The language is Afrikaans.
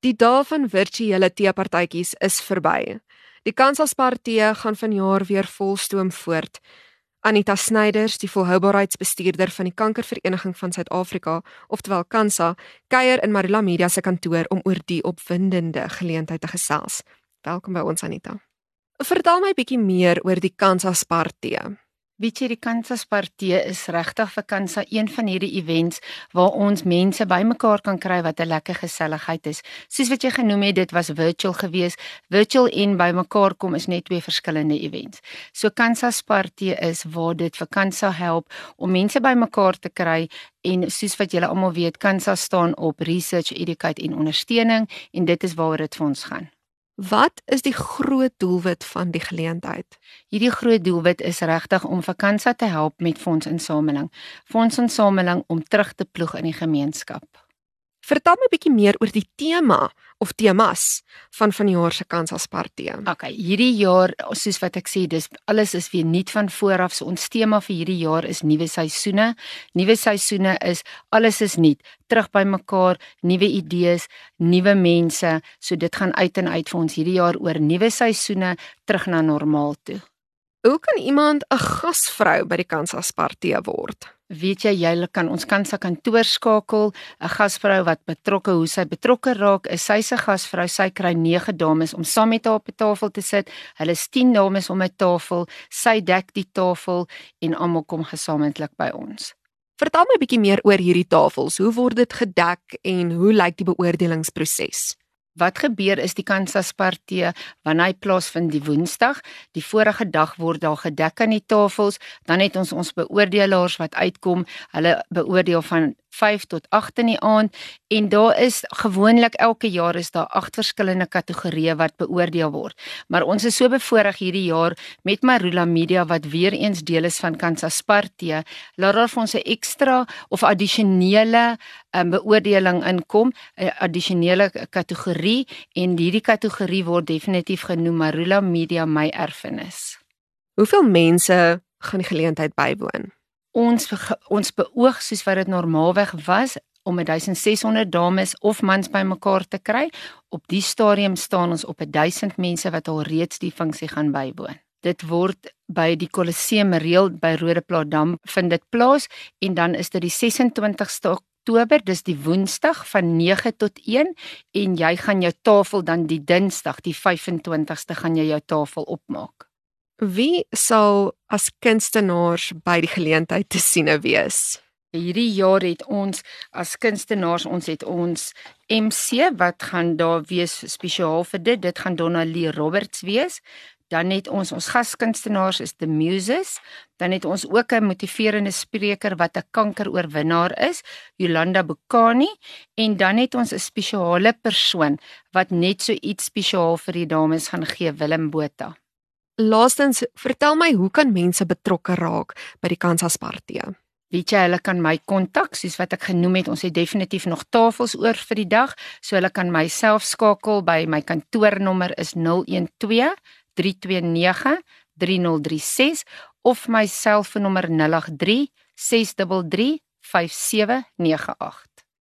Die dae van virtuele teepartytjies is verby. Die Kansaspartye gaan vanjaar weer volstoom voort. Anita Snyders, die volhoubaarheidsbestuurder van die Kankervereniging van Suid-Afrika, oftewel Kansa, kuier in Marula Media se kantoor om oor die opwindende geleentheid te gesels. Welkom by ons Anita. Vertel my bietjie meer oor die Kansaspartye. Weet jy die Kansas Party is regtig vir Kansa een van hierdie events waar ons mense bymekaar kan kry wat 'n lekker geselligheid is. Soos wat jy genoem het, dit was virtual geweest. Virtual en bymekaar kom is net twee verskillende events. So Kansas Party is waar dit vir Kansa help om mense bymekaar te kry en soos wat julle almal weet, Kansa staan op research, educate en ondersteuning en dit is waaroor dit vir ons gaan. Wat is die groot doelwit van die geleentheid? Hierdie groot doelwit is regtig om vakansie te help met fondsinsameling. Fondsinsameling om terug te ploeg in die gemeenskap. Vertel my 'n bietjie meer oor die tema of temas van vanjaar se Kansaspartye. Okay, hierdie jaar soos wat ek sê, dis alles is weer nuut van vooraf. So ons tema vir hierdie jaar is nuwe seisoene. Nuwe seisoene is alles is nuut, terug by mekaar, nuwe idees, nuwe mense. So dit gaan uit en uit vir ons hierdie jaar oor nuwe seisoene terug na normaal toe. Hoe kan iemand 'n gasvrou by die Kansaspartye word? Weet jy jy kan ons kan sa kantoor skakel 'n gasvrou wat betrokke hoe sy betrokke raak is sy se gasvrou sy kry 9 dames om saam met haar op die tafel te sit hulle is 10 dames om 'n tafel sy dek die tafel en almal kom gesamentlik by ons. Vertel my 'n bietjie meer oor hierdie tafels hoe word dit gedek en hoe lyk die beoordelingsproses Wat gebeur is die Kansaspartye wanneer hy plaasvind die Woensdag, die vorige dag word daar gedek aan die tafels, dan het ons ons beoordelaars wat uitkom, hulle beoordeel van 5 tot 8 in die aand en daar is gewoonlik elke jaar is daar agt verskillende kategorieë wat beoordeel word. Maar ons is so bevoorreg hierdie jaar met Marula Media wat weer eens deel is van Kansaspartye, laat daar vir ons 'n ekstra of addisionele um, beoordeling inkom, 'n addisionele kategorie en hierdie kategorie word definitief genoem Marula Media my erfenis. Hoeveel mense gaan die geleentheid bywoon? Ons ons beoog soos wat dit normaalweg was om 1600 dames of mans bymekaar te kry. Op die stadium staan ons op 1000 mense wat al reeds die funksie gaan bywoon. Dit word by die Colosseum reël by Rodeplaasdam vind dit plaas en dan is dit die 26ste Oktober, dis die Woensdag van 9 tot 1 en jy gaan jou tafel dan die Dinsdag, die 25ste gaan jy jou tafel opmaak. Wie sal as kunstenaars by die geleentheid te siene wees? Hierdie jaar het ons as kunstenaars, ons het ons MC wat gaan daar wees spesiaal vir dit. Dit gaan Donnalie Roberts wees. Dan het ons ons gaskunstenaars is The Muses. Dan het ons ook 'n motiverende spreker wat 'n kankeroorwinnaar is, Jolanda Bukani, en dan het ons 'n spesiale persoon wat net so iets spesiaal vir die dames gaan gee, Willem Botha. Laastens, vertel my hoe kan mense betrokke raak by die Kansaspartye? Weet jy, hulle kan my kontak, soos wat ek genoem het, ons het definitief nog tafels oor vir die dag, so hulle kan myself skakel by my kantoornommer is 012 329 3036 of my selfoonnommer 083 633 5798